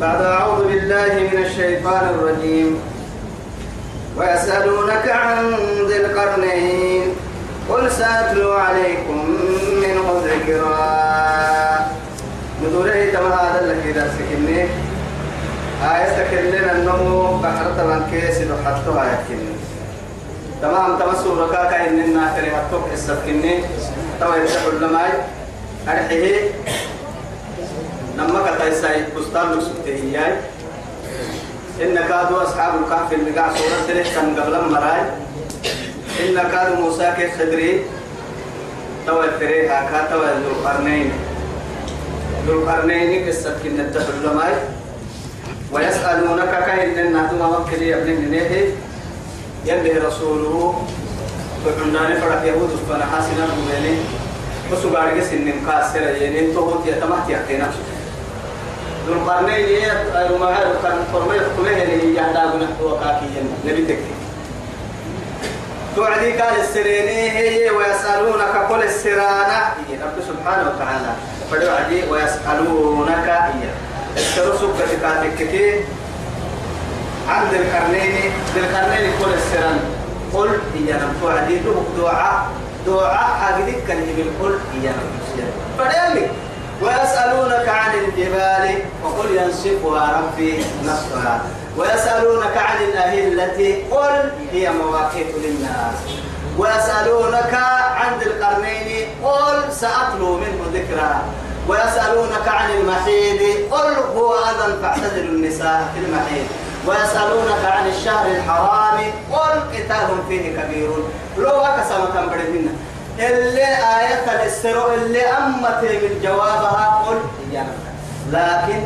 بعد أعوذ بالله من الشيطان الرجيم. ويسألونك عن ذي القرنين. قل سأتلو عليكم منه ذكرا. نقول تما هذا اللي كده سكني آية تكلنا أنه بحر تمام كيس حتى آية كني تمام تمام سورة كاكا إننا كلمة توك السكني تما يتحول لماي أرحيه. لما كتا يساي بستان لسوتي إن كادوا أصحاب الكهف اللي قاع سورة تلك كان قبل مراي إن كادوا موسى كيف خدري؟ توا الفري هاكا توا ذو القرنين ذو القرنين قصة كنا تحل ماي. ويسألونك كهن النهدو ما مكلي يبني منيه يلي رسوله. فعندنا فرق يهود فانا حاسنا بمالي بس بعد كده سنين كاسر يعني تو هو تيتمحت يحكينا ذو القرنين رما كان فرمي كله اللي يهدا بنا وكاكي نبي تكي توعدي قال السريني هي ويسألونك كل السرانة هي رب سبحانه وتعالى فدوعدي ويسألونك هي السرسوك كتكاتك عن ذي القرنين ذي القرنين كل السران قل هي نم توعدي دعاء دعاء أجدك كلمة القل هي نم فدوعدي ويسألونك عن الجبال وقل ينسفها ربي نصفها. ويسألونك عن الأهلة قل هي مواقيت للناس. ويسألونك عن ذي القرنين قل سأتلو منه ذكرا. ويسألونك عن المحيض قل هو أذى فاعتزلوا النساء في المحيض ويسألونك عن الشهر الحرام قل قتال فيه كبير. لو أكسم كان بدهن اللي آية الاسترو اللي أمت من جوابها قل لكن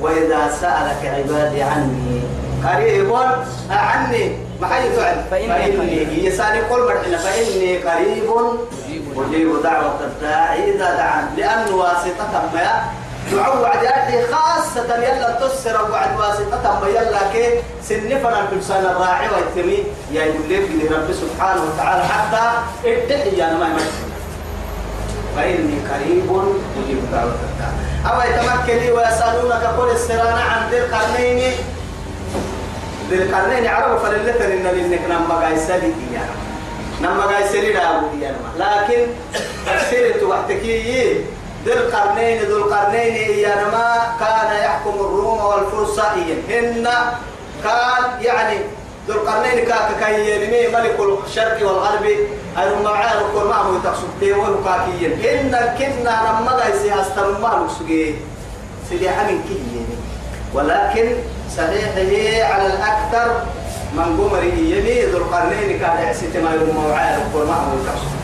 وإذا سألك عبادي عني قريب عني. ما حي تعلم فإني يسألني قل مرحنا فإني قريب. أجيب. دعوة الداعي إذا دعان. لأن واسطة ما تعوعد يأتي خاصة يلا تسر وعد واسطة ما يلا كي سنفنا الإنسان الراعي والتمي يا يقول لرب سبحانه وتعالى حتى ادعي يا ما فإني قريب أجيب دعوة أو يتمكن ويسألونك قل السران عن ذي القرنين. ذي القرنين عربوا فللتن إن لنك نما قايسالي إيانا نما قايسالي إيانا لكن تفسير وحتكي ذي القرنين ذو القرنين إيانا ما كان يحكم الروم والفرس هن كان يعني ذو القرنين كاك كي ملك الشرق والغرب. أنا معاه ما هو تقصد ولكاكيا إن كنا لما جاي أستر ما نسجي سيدي حمين كي ولكن صحيح على الأكثر من قمر يمي ذو القرنين كان يحسد ما يوم معاه ما هو تقصد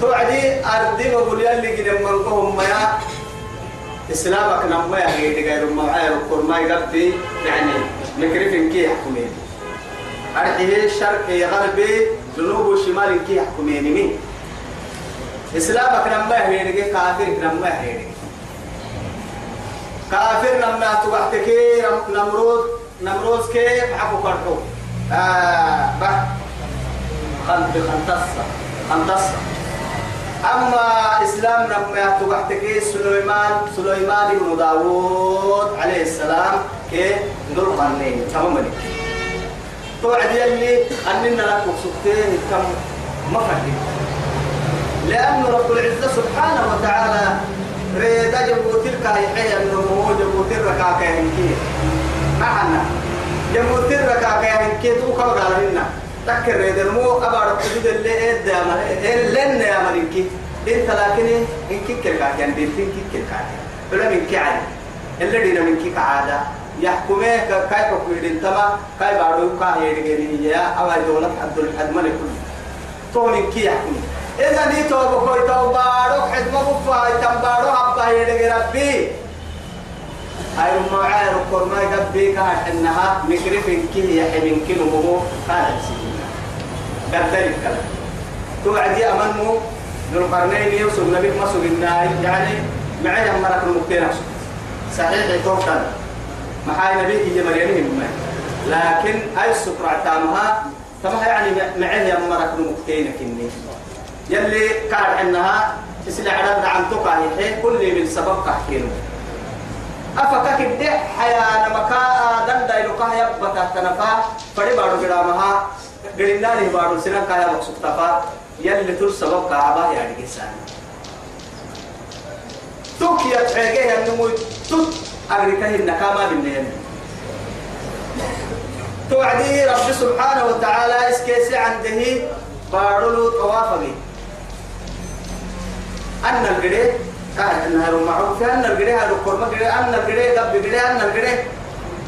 توعدي أردي وقول يلي قد من قهم يا إسلامك نما يا غير معاه كل ما يقضي يعني مكرفين كي يحكمين أرحيه شرقي غربي جنوب وشمال كي يحكمين مين؟ إسلامك نما هيرجع كافر نما هيرجع كافر نما توحتك نمرود نمروز كي حكو كرتو. آه بح. خنت خنتصة. خنتصة. أما إسلام نما توحتك سليمان سليمان بن داوود عليه السلام كي ذو القرنين تمام ملك. توعد يلي أننا لك وسكتين كم مفهد لأن رب العزة سبحانه وتعالى ريد جبوتر كايحيا النمو جبوتر ركاكا هنكي معنا. جبوتر ركاكا هنكي تو كم قالنا تكر ريد المو أبارك تجد اللي إد يا لن يا ملكي إنت لكن إنكي كركاكا انت إنكي كركاكا بلا من كعادة اللي دينا من كي كعادة. يحكمه كاي حكم تما كاي بارو كا يدغني يا أو دولة عبد الحد ملك. تون كي يحكم إذا دي تو بكوي تو بارو حد ما بفا تم بارو ابا يدغ ربي. هاي ما عار كرما ربي كا انها مكرف كي يحمن كيلو مو كانت قدر الكلام توعدي امنمو ذو القرنين يوسف النبي ما سجنا يعني معي مرك المكتين صحيح توكل محاي نبي هي مريم لكن أي سكر تامها تمها يعني معه يا مرك مكتين كني. يلي كان انها تسلع على عن تقع كل من سبب كحكينه. أفكا كده حياة مكا دندا يلقى يبتا تنفا فدي بارو قرنا لي بارو سنة كايا مقصود تفا يلي تل سبب كعبا يعني كيسان توك يتعيقه النمو توك أغريكه النكامة بالنهن توعدي رب سبحانه وتعالى اسكيسي عنده بارو طوافه أن القرية آه أنها معروف أن القرية هذا القرمة قرية أن القرية قبل قرية أن القرية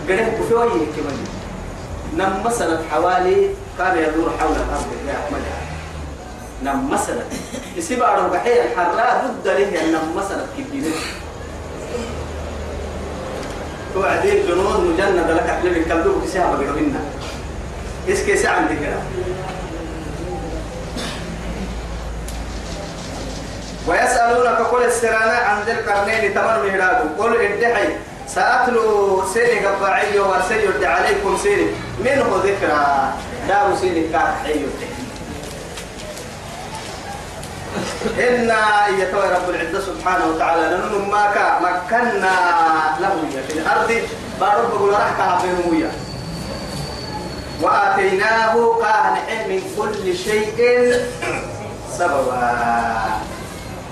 قرية كفي وجهه كمان نم مسألة حوالي كان يدور حول الأرض يا أحمد. نم مسألة يسيب على البحية الحراء ضد له نم مسألة كبيرة. توعدين جنود مجندة لك أحلم الكلب كسيها بقرأ منا. إيش كيسي عندي كده ويسألونك كل السرانة عن ذي القرنين تمر مهراب قل ادعي. سأتلو سيري قبعي وسيرد عليكم سيري منه ذكرى. دار سيري كاحي إن يتوى رب العزة سبحانه وتعالى. لأنه ما مكنا له في الأرض. بارب بقول راح كهبين وآتيناه كان من كل شيء سببا.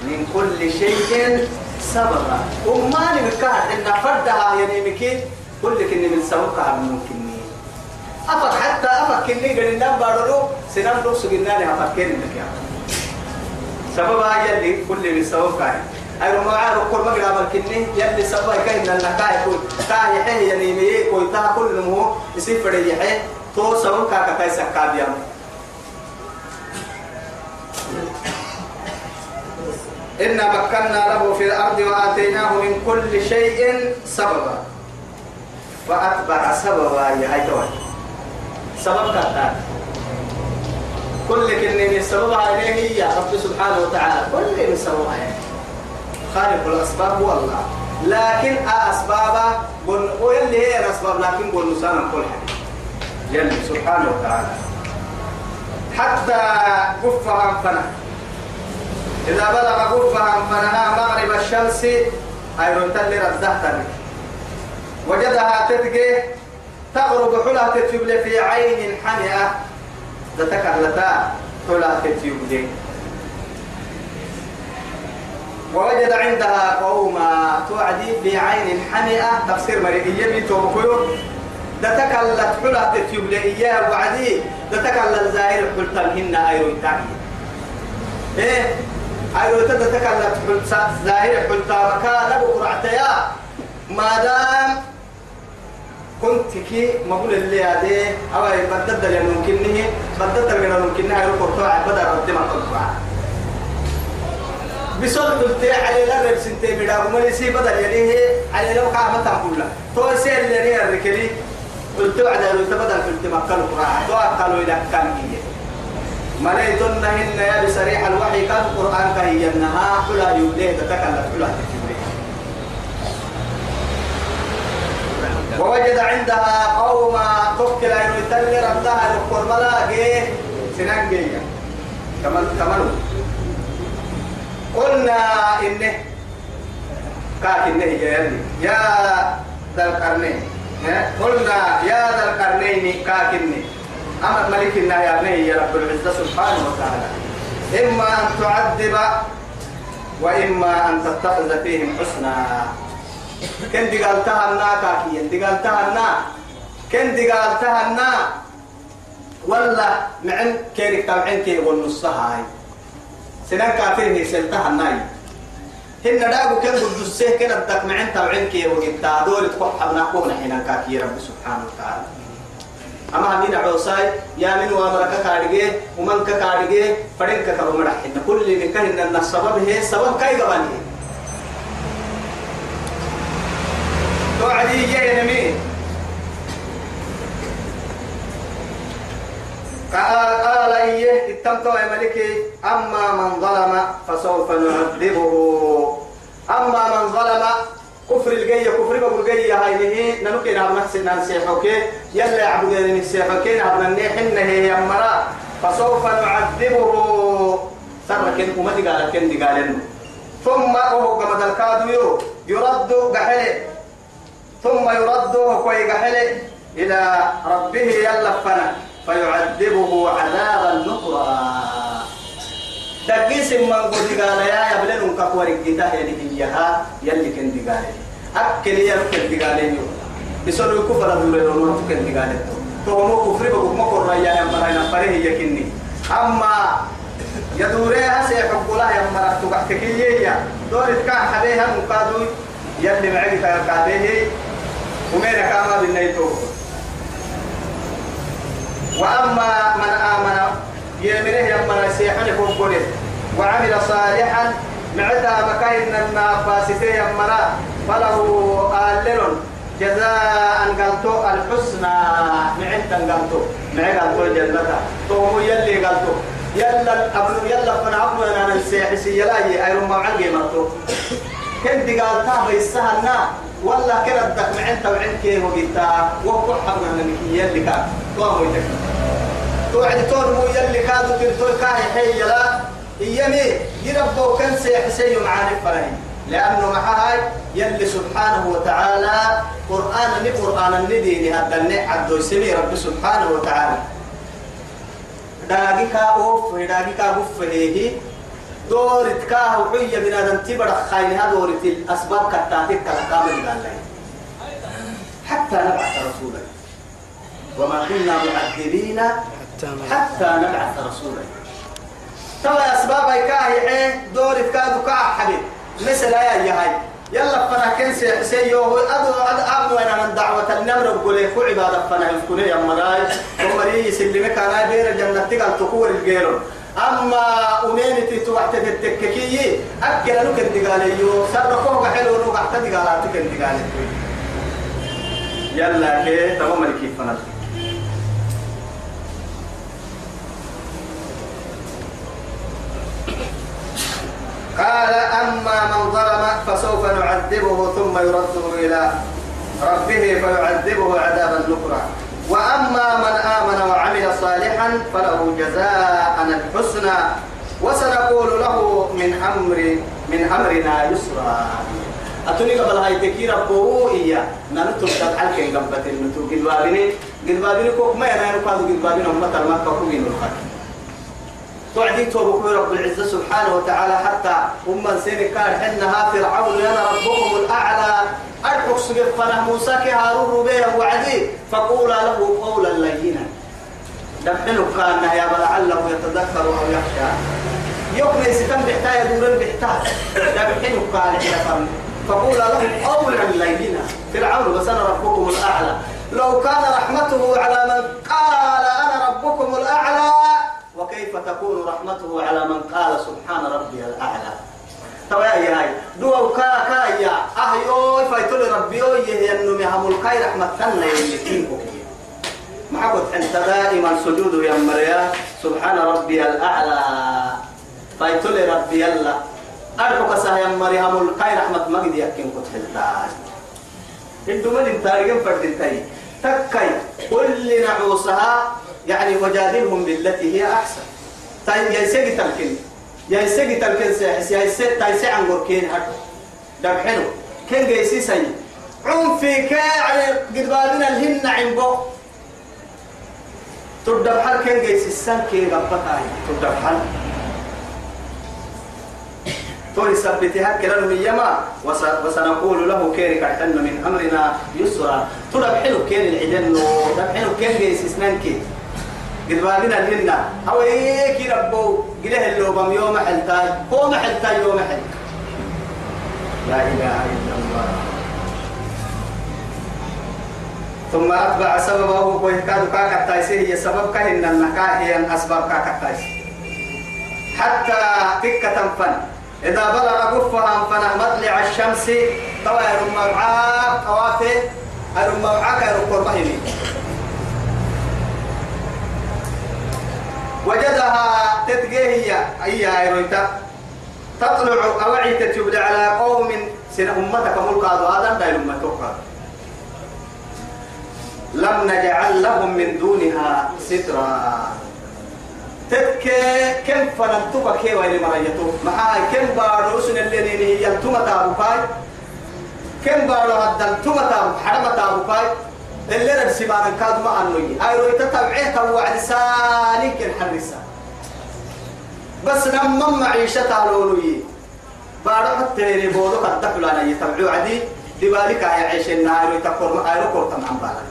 من كل شيء سببا وما نبكار إن فردها يعني كل كني من سببها من ممكن أفك حتى أفك كني قال النام بارلو سنام لو سجلنا لها فكين لك يا سببها يلي كل من سببها أي ما عارف كل ما قرأ كني يلي سببها كاين لنا كاي كل كاي حي يعني مي كوي تا كل مو يصير فريق حي تو سببها كاي سكابيام إنا مكنا له في الأرض وآتيناه من كل شيء سببا. فأتبع سببا يا هاي توي سبب كتان كل كلمة من سببها إليه يا رب سبحانه وتعالى. كل من سببها خالق الأسباب هو الله لكن أسباب قل ويلي هي الأسباب لكن قل نسانا كل حاجة. يلي سبحانه وتعالى. حتى كفها فنه إذا بلغ غرفها فنها مغرب الشمس أي رنتل ردهت وجدها تتقي تغرب حلا تتيب في عين حمئة تتكلتا حلا تتيب ووجد عندها قوما توعدي في عين حمئة تفسير مريئية بتوبكيو تتكلت حلا تتيب إياه وعدي. تتكلت زائر حلتمهن أيرو إيه؟ أيوة تتكلم حلت ظاهر حلت مكان قرعتيا. ما دام كنت كي مقول اللي هذه أو بدد اللي ممكنه بدد اللي ممكنه هاي القرطة بدر رد ما قرطة بسول قلت على لا رب سنتي بدا وما يسي بدل هي على لو قامت كلها تو سيل اللي هي الركلي قلت على لو تبدل قلت ما قالوا تو قالوا إلى كان هي مليتن يا بسريح الوحي كان القرآن كهي ينها حلا يوليه تتكلم حلا ووجد عندها قوما تفكر أن يتلي ربها لقر ملاقي سنان جيا كمان كمان قلنا إنه كاك إنه يا يا ذا القرنين. قلنا يا ذا القرنين كاك إنه. أمر ملك الله يا بني يا رب العزة سبحانه وتعالى. إما أن تعذب وإما أن تتخذ فيهم حسنا. كن دي قالتها النا كاكيا دي قالتها النا. كن دي قالتها النا. ولا معن كيرك تابعين كي والنصها هاي. سنان كافر هي سلتها الناي. هن داغو كن بدسه كن الدك معن تابعين كي وقتا دول تقوح حبنا حين كاكيا رب سبحانه وتعالى. أما همين عوصاي يا من وامرك كارجي ومن كارجي فرنك كرو مرحنا كل اللي كان إن السبب هي سبب كاي قباني توعدي يا نمي قال قال إيه اتمتوا يا ملكي. أما من ظلم فسوف نعذبه. أما من ظلم كفر الجاية كفر بقول جاية هاي هي نلقي نعم نحسن نسيحك يلا يعبد نسيحك نعم نحن هي مرا فسوف نعذبه سرك أمتي قال كن قال ثم هو كما الكادو يرد قحله ثم يرده كوي إلى ربه يلفنا فيعذبه عذابا نكرا دقيس من قد قال يا يبلن كفور الجتاه يعني هيها يلي كن قال أكل يلي كن قال بسرعة الكفر دول لون كن قال تو مو كفر بقول ما كور يا يا مرا نفره يكني أما يدوري هسي حب الله يا مرا تبعتك يا دور كان حبيها مقادو يلي معي كاكاده ومين كاما بالنيتو وأما من آمن يمنه يمن سيحن كبره. وعمل صالحا معتا مكاين النافاسته يمنا فله آلل جزاء قلتو الحسنى. معتا قلتو مع قلتو جنة تو يلي قلتو. يلا أبنو يلا فنا أبنو أنا نسيحسي يلا أيرو ما عنقي مرتو. كنت قالتها بيسهلنا. والله كده بدك معنت وعنك وقلتا وقو حبنا من يلي كان. تو مو يتك توعد تور مو يلي كادو ترتوي كاهي حي لا إيامي يربو كان سيحسي معاني فرهي لأنه معاي يلي سبحانه وتعالى قرآن ني قرآن الندي هذا النع عبد يسمي رب سبحانه وتعالى. داقي كاوف داقي كاوف هي دورت كاه وحية من هذا تبرخ خاينها دورت الأسباب كتاتك كالقامل قال لي حتى نبعث رسولا. وما كنا معذبين حتى نبعث رسولا. ترى أسباب كاه دورت كادو كاه حبيب. مثل يا هاي يلا فنا كن سي سيو ادو اد ابو أنا من دعوة النمر بقول لك عبادة فنا يكون يا مراي ومري يسلمك أنا بير جنة تقال تقول الجيرون أما امينتي توحت التككي أكل لك الدقاليو سرقوه حلو لو قحت دقالاتك الدقالي يلا كي تمام كيف فنا. قال أما من ظلم فسوف نعذبه ثم يرده إلى ربه فيعذبه عذابا نكرا. وأما من آمن وعمل صالحا فله جزاء الحسنى وسنقول له من أمر من أمرنا يسرا. أتوني قبل هاي تكير أبوه إياه نانتو بتاعت حلقة قبل تنتو قد بابني كوك ما ينايرو كادو قد بابني أمتا المكة كوكين الخاتم توعدي توبك رب العزة سبحانه وتعالى حتى أم سين كان حنها فرعون ينا ربكم الأعلى. أرحق سجد فنه موسى كهارون ربيه وعدي فقولا له قولا لينا. دفنه كان يا لعله يتذكر أو يخشى. يوم ستم بحتا يدور بحتا دفنه كان يا فقولا له قولا لينا. فرعون بس أنا ربكم الأعلى. لو كان رحمته على من قال أنا ربكم الأعلى وكيف تكون رحمته على من قال سبحان ربي الأعلى؟ توا يا هاي دو كا كا يا. أهيو فايتول ربي يهي أنه مهم الكاي رحمة تنا يمكنكم معكم أنت دائما سجود يا مريا سبحان ربي الأعلى. فايتول ربي الله أرحك سهيا مريم الكاي رحمة مجد يكنكم تحلتان أنتم من تاريخ فردين تاي تكاي كل نعوسها يعني وجادلهم بالتي هي أحسن. طيب يا سيدي تلكن سيدي تلكن سيحس يا سيدي تايسي عن غوركين هاد دب حلو. كن جيسي سي عنفي كاعي قد بالنا الهن عمبو. تردب حل كن جيسي السن كي ربطاي تردب حل تولي سبتها كلا من يما. وسنقول له كيري كحتن من أمرنا يسرا. تردب حلو كين العدن دب حلو كين جيسي سننكي قد بالنا الهن هو إيه ربو؟ قله اللوبم يوم حلتاي. هو محلتاي يوم حل لا إله إلا الله. ثم أتبع سببه ويكاد كاكا تايسي هي سبب كهن النكاه هي أسباب كاكا تايسي حتى تكة فن إذا بلغ قفها فنه مطلع الشمس. طوى معاك قوافي يرم تتجيه هي ايرويتا تطلع اوعي تتبلي على قوم سن أمتك ملك هذا دايل امتك لم نجعل لهم من دونها سترا. تك كم فنمتك كي وين مريتو؟ معاي كم بارو سن اللي يلتم تابوكاي كم بارو هدل تمتا حرمتا بكاي اللي ربسي بارن كاد ما أنوي. أي روي تتبعيه توعد سالك الحرسة بس لما معيشة لولوي. بارو حتى لي بودو قد تقلنا يتبعوا عدي. لذلك يعيش النار يتقر أيرو كورتم عن بالك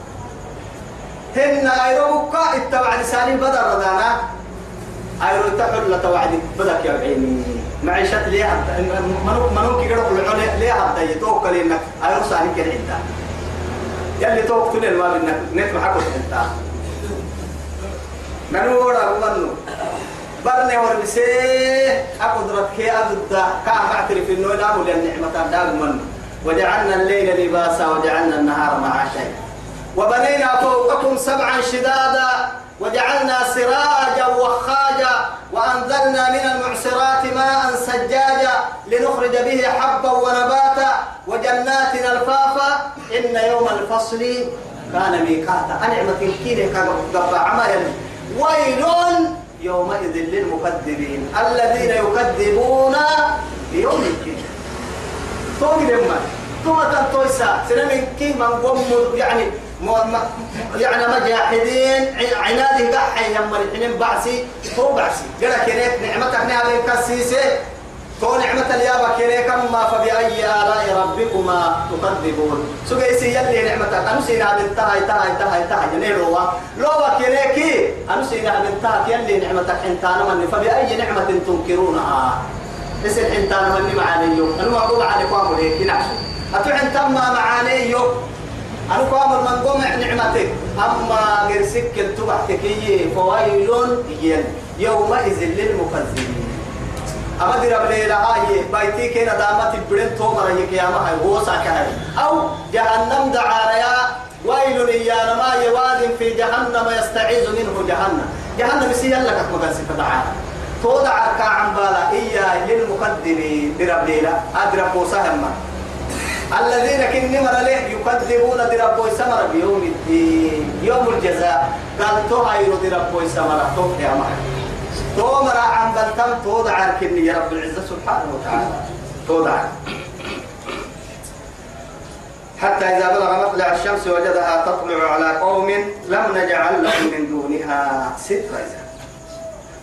هن أيرو بكا اتبع لساني بدر ردانا أيرو تحل توعد بدك يا عيني معيشة ليه منو منو كي قالوا العلي ليه هبدا يتوكل إنك أيرو ساني كده انت يلي توكل الما بينك نت معك انت منو ورا منو؟ برني أقدرت كي أبدا كأم أعترف إنه لا مولى النعمة دام منه وجعلنا الليل لباسا وجعلنا النهار معاشا وبنينا فوقكم سبعا شدادا وجعلنا سراجا وخاجا وأنزلنا من المعصرات ماء سجاجا لنخرج به حبا ونباتا وجنات الفافا إن يوم الفصل كان ميقاتا أنعمة الكيل قبع عمل ويل يومئذ للمكذبين الذين يكذبون بيوم الدين. توقي لما ثم تنتويسا سنمين كي من قوم يعني يعني مجاحدين عناده قحي يما الحين بعسي. هو بعسي. قال كنيت نعمتك نعمة كسيسة. تو نعمة اليابا كنيك ما فبأي آلاء ربكما تكذبون. سجيسي يلي نعمتك أنو سينا بنتها انتهى انتهى انتهى جنيروا لو كنيكي أنو سينا بنتها يلي نعمتك انتانا من فبأي نعمة تنكرونها؟ اسم انتانا من معاني أنو أقول عليكم أمريكي نعشو أتوحن تم معاني يوم أنا قام من نعمتك. أما غيرسك التبعتك فويل يومئذ للمكذبين. أما درب ليلة هاي بيتي كنا دامت بدن تومر يكيامة هاي هو ساكهاي أو جهنم دعايا ويل يا ما يواد في جهنم يستعيذ منه جهنم. جهنم سيال لك مقاس تدعى تودع كعن بالا إيا للمقدمين. درب ليلة أدرب وسهم الذين كن مر له يكذبون درب سمر بيوم الدين يوم الجزاء. قال تو هاي درب سمر تو يا ما تو مر عن بلتم تو دعا كن يا رب العزة سبحانه وتعالى. تو دعا حتى إذا بلغ مطلع الشمس وجدها تطلع على قوم لم نجعل لهم من دونها سترا.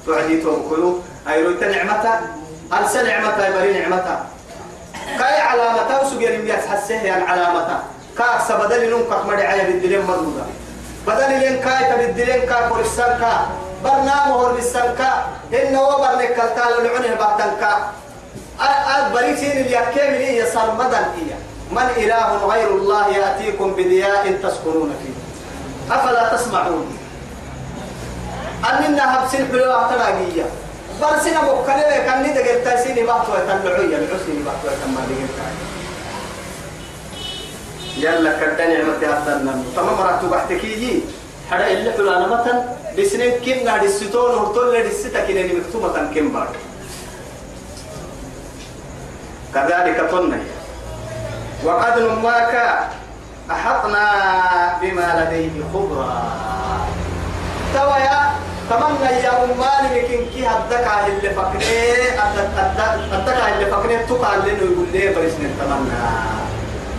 تعدي توكلوا أي رويت نعمتا أنسى نعمتا بري نعمتا كاي علامة؟ وسجل يمياس حسه يعني علامة. كاكس بدل نمك مدي عيا بالدلين مدودة بدل لين كاي تبدلين كا كورسان كا برنامج هو بالسان كا إنه هو برنك كالتال العنه بعدن كا البريسين اللي يكمل هي صار مدن هي. من إله غير الله يأتيكم بضياء تسكنون فيه. أفلا تسمعون؟ أننا هبسين حلوة تلاقيه برسنا بكرة كان لي دقيت تاسيني بحثوا يتلعوية العسيني بحثوا يتما دقيت يلا كدني عمتي أفضلنا تمام مرات بحتكي حدا اللي حلو مثلا بسنين كم نهر الستون ورطول للستة كنا مكتوبة كم بار كذلك طنة وقد نماك أحطنا بما لديه خبرا. تويا تمنى يا أمان لكن كي هدك اللي فكري هدك اللي فكري تقع لنا يقول لي برسنا تمنى.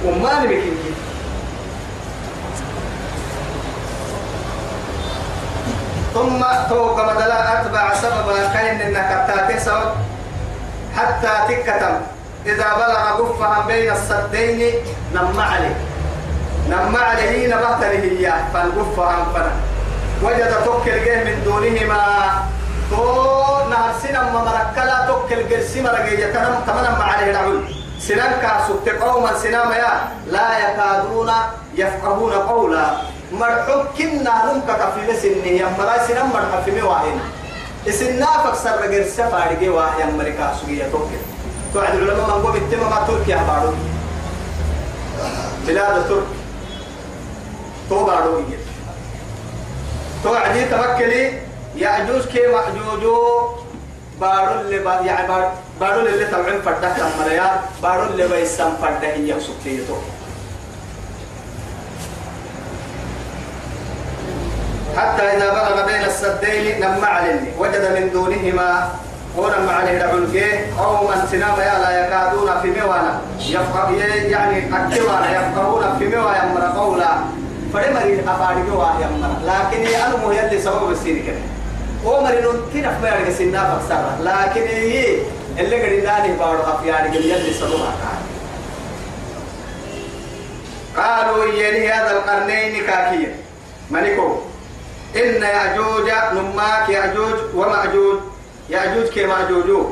أمان لكن كي ثم توك مدلا أتبع سببا كان إنك تاتسو حتى تكتم إذا بلغ قفها بين السدين نم عليه. نم عليه نبهت له فالقفها فنا وجد توكل جه من دونهما. تو نهر سنم مركلا توكل جه سمر جه تنم تمنم عليه العول سنم كاسوت قوما سنم يا لا يكادون يفقهون قولا. مرحوم كنا هم كفيل سنة يا مرا سنم مرحب في مواهن اسنا فكسر جه سفار جه واحد أمريكا سوية توكل توعد العلماء من قوم التمام تركيا بارو. بلاد ترك. تو بارو يجي توعدي توكلي يأجوز كي مأجوجو بارو اللي با يعني بارو اللي تبعين فرده تمريا بارو اللي بيسام فرده هي سكتيتو حتى إذا بلغ بين السدين نم علني وجد من دونهما مع الهدعون أو من سنام يا لا يكادون في موانا. يفقه يعني أكتوانا. يفقهون في موانا يمر قولا. فلمري أفارقوا يمر. لكن أنا يلي سبب السين كده. ومري نتنا في ميرك سنة فكسرة لكن هي اللي قد داني بارو أفيارك يلي سبب قالوا يلي هذا القرنين كاكيا ملكو. إن يأجوج نماك يأجوج ومأجوج يأجوج كمأجوج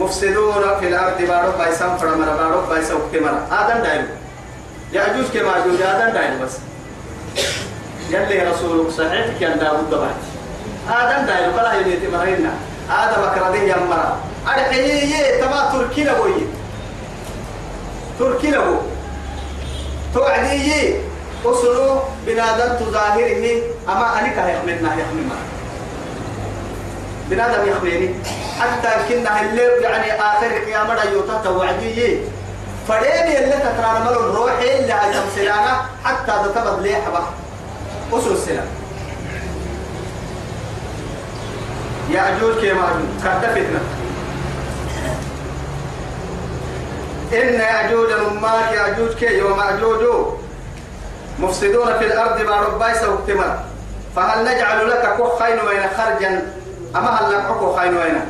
مفسدون في الأرض بارو بايسان فرمنا بارو بايسان وكتمنا آدم دايلو يأجوج كمأجوج آدم دايلو بس. يلي رسولك صحيح كان داود دبات آدم دايلو بلا يلي تمرينا آدم أكرده يمرا أرحيه تما تركي لبوي. تركي لبو. توعدي أصلو بنادم تظاهره. أما أنك يحملنا يحملنا بنادم يحملني حتى كنا اللي يعني آخر القيامة يوتا توعدي. فريني اللي تترى مل الروح اللي هاي سلانا حتى تتبد لي حبا. أصل السلام. يأجوج كي مأجوج كرت فتنة. إن يأجوج نماك يأجوج كي ومأجوج مفسدون في الأرض ما ربايس وكتمر فهل نجعل لك كو خين وين خرجا؟ أما هل لك خين وين؟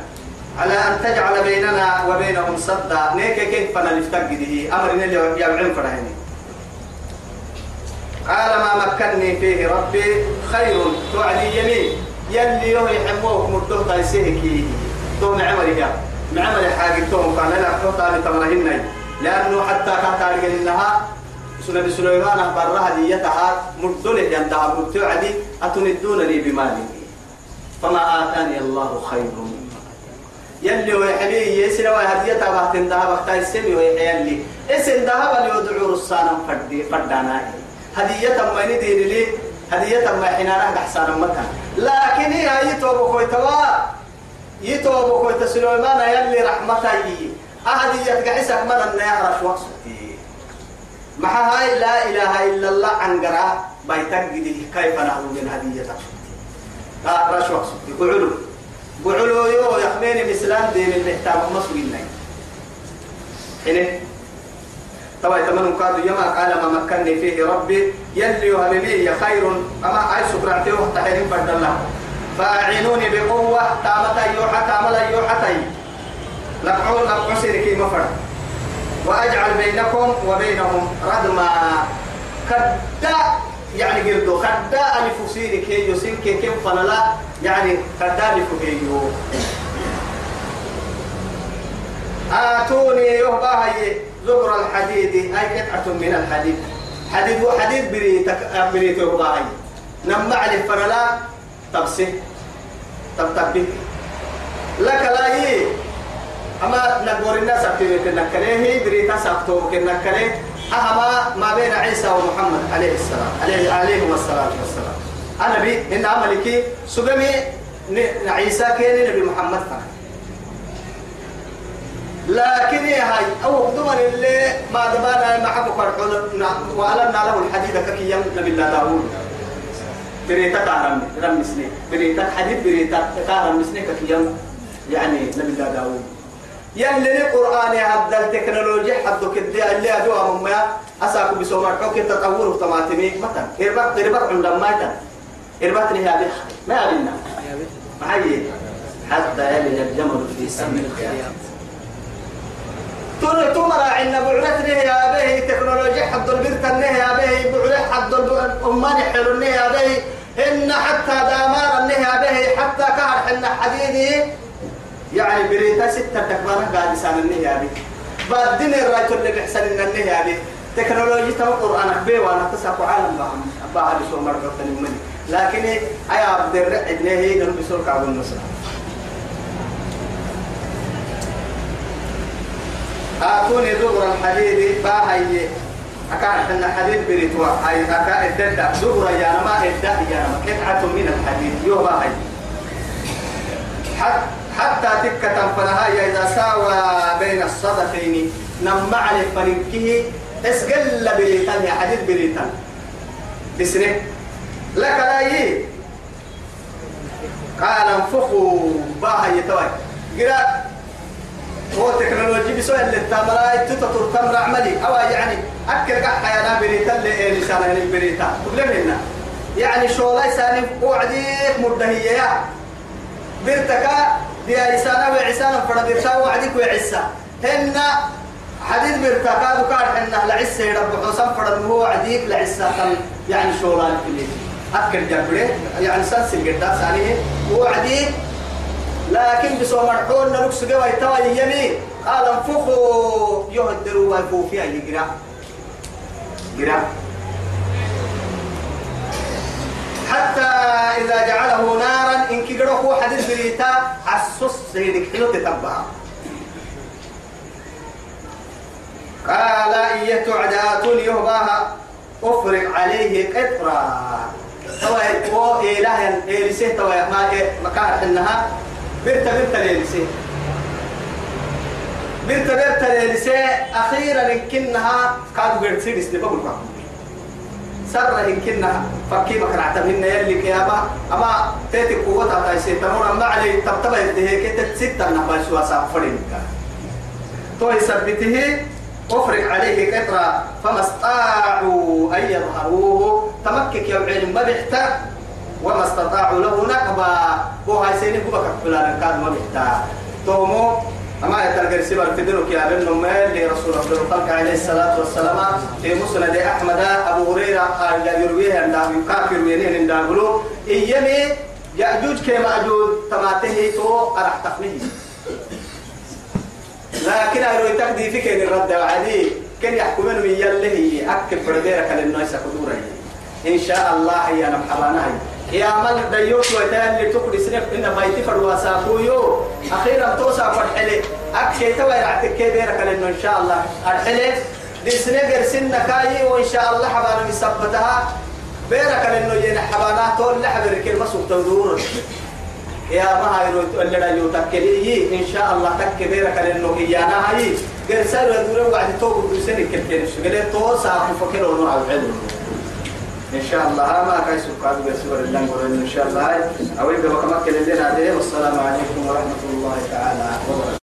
على أن تجعل بيننا وبينهم صدا نيك كيف فنلفتقده أمر اللي يبعين فرهني قال ما مكنني فيه ربي خير. توعدي يمين. يلي يهي حموك مرتوه تايسيهكي تو معمري معمري حاجة تو كان لا حوطة لتمرهن لأنه حتى كانت سنة سليمان برها ديتها مردل يندها مبتعدي أتندونني بمالي. فما آتاني الله خير. يلي ويحلي يسنا وهديتها بحتن ذهب اختار السمي ويحيلي اسن ذهب ليدعو رسانا فردي فردانا هدية ما ندير لي هدية ما حنانا أحسان مكان. لكن هي يتوب كويتوا يتوب كويت سليمان يلي رحمتي أهدية قعسك من النهر وقصتي. مع هاي لا إله إلا الله عنقرا بيتك كيف نحن من هديتك آه رش وقصتي قعلو قعلو يو يخمين مسلام دين المحتام مصرين حين طبعا يتمنى قالوا يما قال ما مكنني فيه ربي يلي وهمني خير. أما أي سكرعته تحريم فرد الله. فأعينوني بقوة تامتا يوحى تاملا يوحى نقعون نقعون سيركي مفرد وأجعل بينكم وبينهم ردما. كدا يعني قردو كدا ألف سيرك هي يسين كي كم فنلا يعني كدا ألف هي آتوني يهبا هي زبر الحديد. أي قطعة من الحديد. حديد وحديد بريتك بريت يهبا هي نما عليه فنلا تبسي تبتبك لك لا هي أما نقول الناس أكتب كنا كليه بريتا سأكتب كنا كليه أهما ما بين عيسى ومحمد عليه السلام عليه عليه الصلاة والسلام أنا بي إن عملك سبمي عيسى كان نبي محمد فعلا لكن هاي أو دمر اللي ما دبانا معك فرحون وألنا له الحديد ككي نبي الله داوود. بريتا كارم رمسني. بريتا حديد بريتا كارم مسني ككي يعني نبي الله داوود. يلي القرآن هذا التكنولوجيا حدو كده اللي أدوها مما أساكو بسومار كده تطور طماطمي مثلا إربط إربط عندما ماتا إربط لي هذه ما يابلنا معي حتى يلي الجمل في سم الخيام تون تمر عنا بعرتني يا به تكنولوجيا حد البرتني يا به بعرت حد الأمان حلوني يا به إن حتى دامار يا به حتى كهر حنا حديدي يعني بريتا ستة تكبر قاعد سان النهي هذه. بعدين الرجل اللي بيحسن إن النهي هذه. تكنولوجيا تو قرآن أخبي وأنا تساق عالم بهم بعد شو مرة تنمني لكن أي عبد الرعد نهي نحن بسول كعب النصر آتوني دبر الحديد باهي. أكان حنا حديد بريتوا. هاي أكان الددة دبر يا ما الددة يا ما من الحديد. يو باهي. حتى حتى تكة فنها إذا ساوى بين الصدفين نمع على فرنكه اسقل بريتان يا حديد بريتان بسنة. لك لا يي. قال انفخوا باها يتوي. قرأ. هو تكنولوجي بسوء اللي تملا تتطر تمر عملي. أو يعني أكل قحة يا اللي لسانا البريتا كلهم هنا يعني شو لا يساني وعديك مدهية برتكا دي لسانا وعسانا فردرتا وعديك وعسا هن حديد برتكا دكار حنا لعسة رب. حسن فرد هو عديك لعسا يعني شو لا اللي أكل جبره يعني سنسل قدام سانيه وعديك لكن بسو مرحون نلوكس قوي توا يمي قال انفخوا. يهدروا ويفو فيها يقرا قرا حتى إذا جعله نارا إن كيقرأه حديث بريتا عسوس سيدك حلو تتبع. قال إيه تعدات يهباها أفرق عليه قطرا توا هو إله إلسه توا ما مكان إنها. برتا برتا ليلسي برتا برتا ليلسي أخيرا يمكنها كادو قرد سيدس دي بقول بقول سر يمكنها فكي بكرة عتمنا يلي كيابا. أما تيتي قوة تاي سيتمون أما علي تبتبه يديه كتت ستة نبال شوى سافرين تو يثبته أفرق عليه قطرة فما استطاعوا أن يظهروه. تمكك يا علم ما بيحتاج وما استطاعوا له نقبا هو هاي سيني هو بكر فلان كان ما بيحتاج تومو أما يتلقى سبر تدرك يا بن نمال لرسول الله الخلق عليه الصلاة والسلام في مسند أحمد أبو هريرة يرويه أن يكافر منين أن يقولوا إيامي يأجوج كمأجوج تماته تو أرح تقنيه لكن أنا يتقدي فيك إن الرد عادي كان يحكمون من يلي أكل فرديرك للناس قدورا إن شاء الله يا نمحبانا يا مال ديوت وتال اللي تقول سنف إن ما يتفر وساقويو أخيرا توسع فرحلي أكشي توا يعتك كبيرك لأنه إن شاء الله الحلي دي سنقر سنة كاي وإن شاء الله حبانا يثبتها بيرك لأنه ين حبانا تول لحبر كلمة سوق يا ما هاي اللي لا يتكلي إن شاء الله تكبيرك لأنه إيانا هاي. قرسال ودور وعد توب بسنة كل شغلة توسع فكر ونوع العلم. إن شاء الله ما كاي سكاد بسور الله إن شاء الله أود بكمك لنا والسلام عليكم ورحمة الله تعالى. وبركاته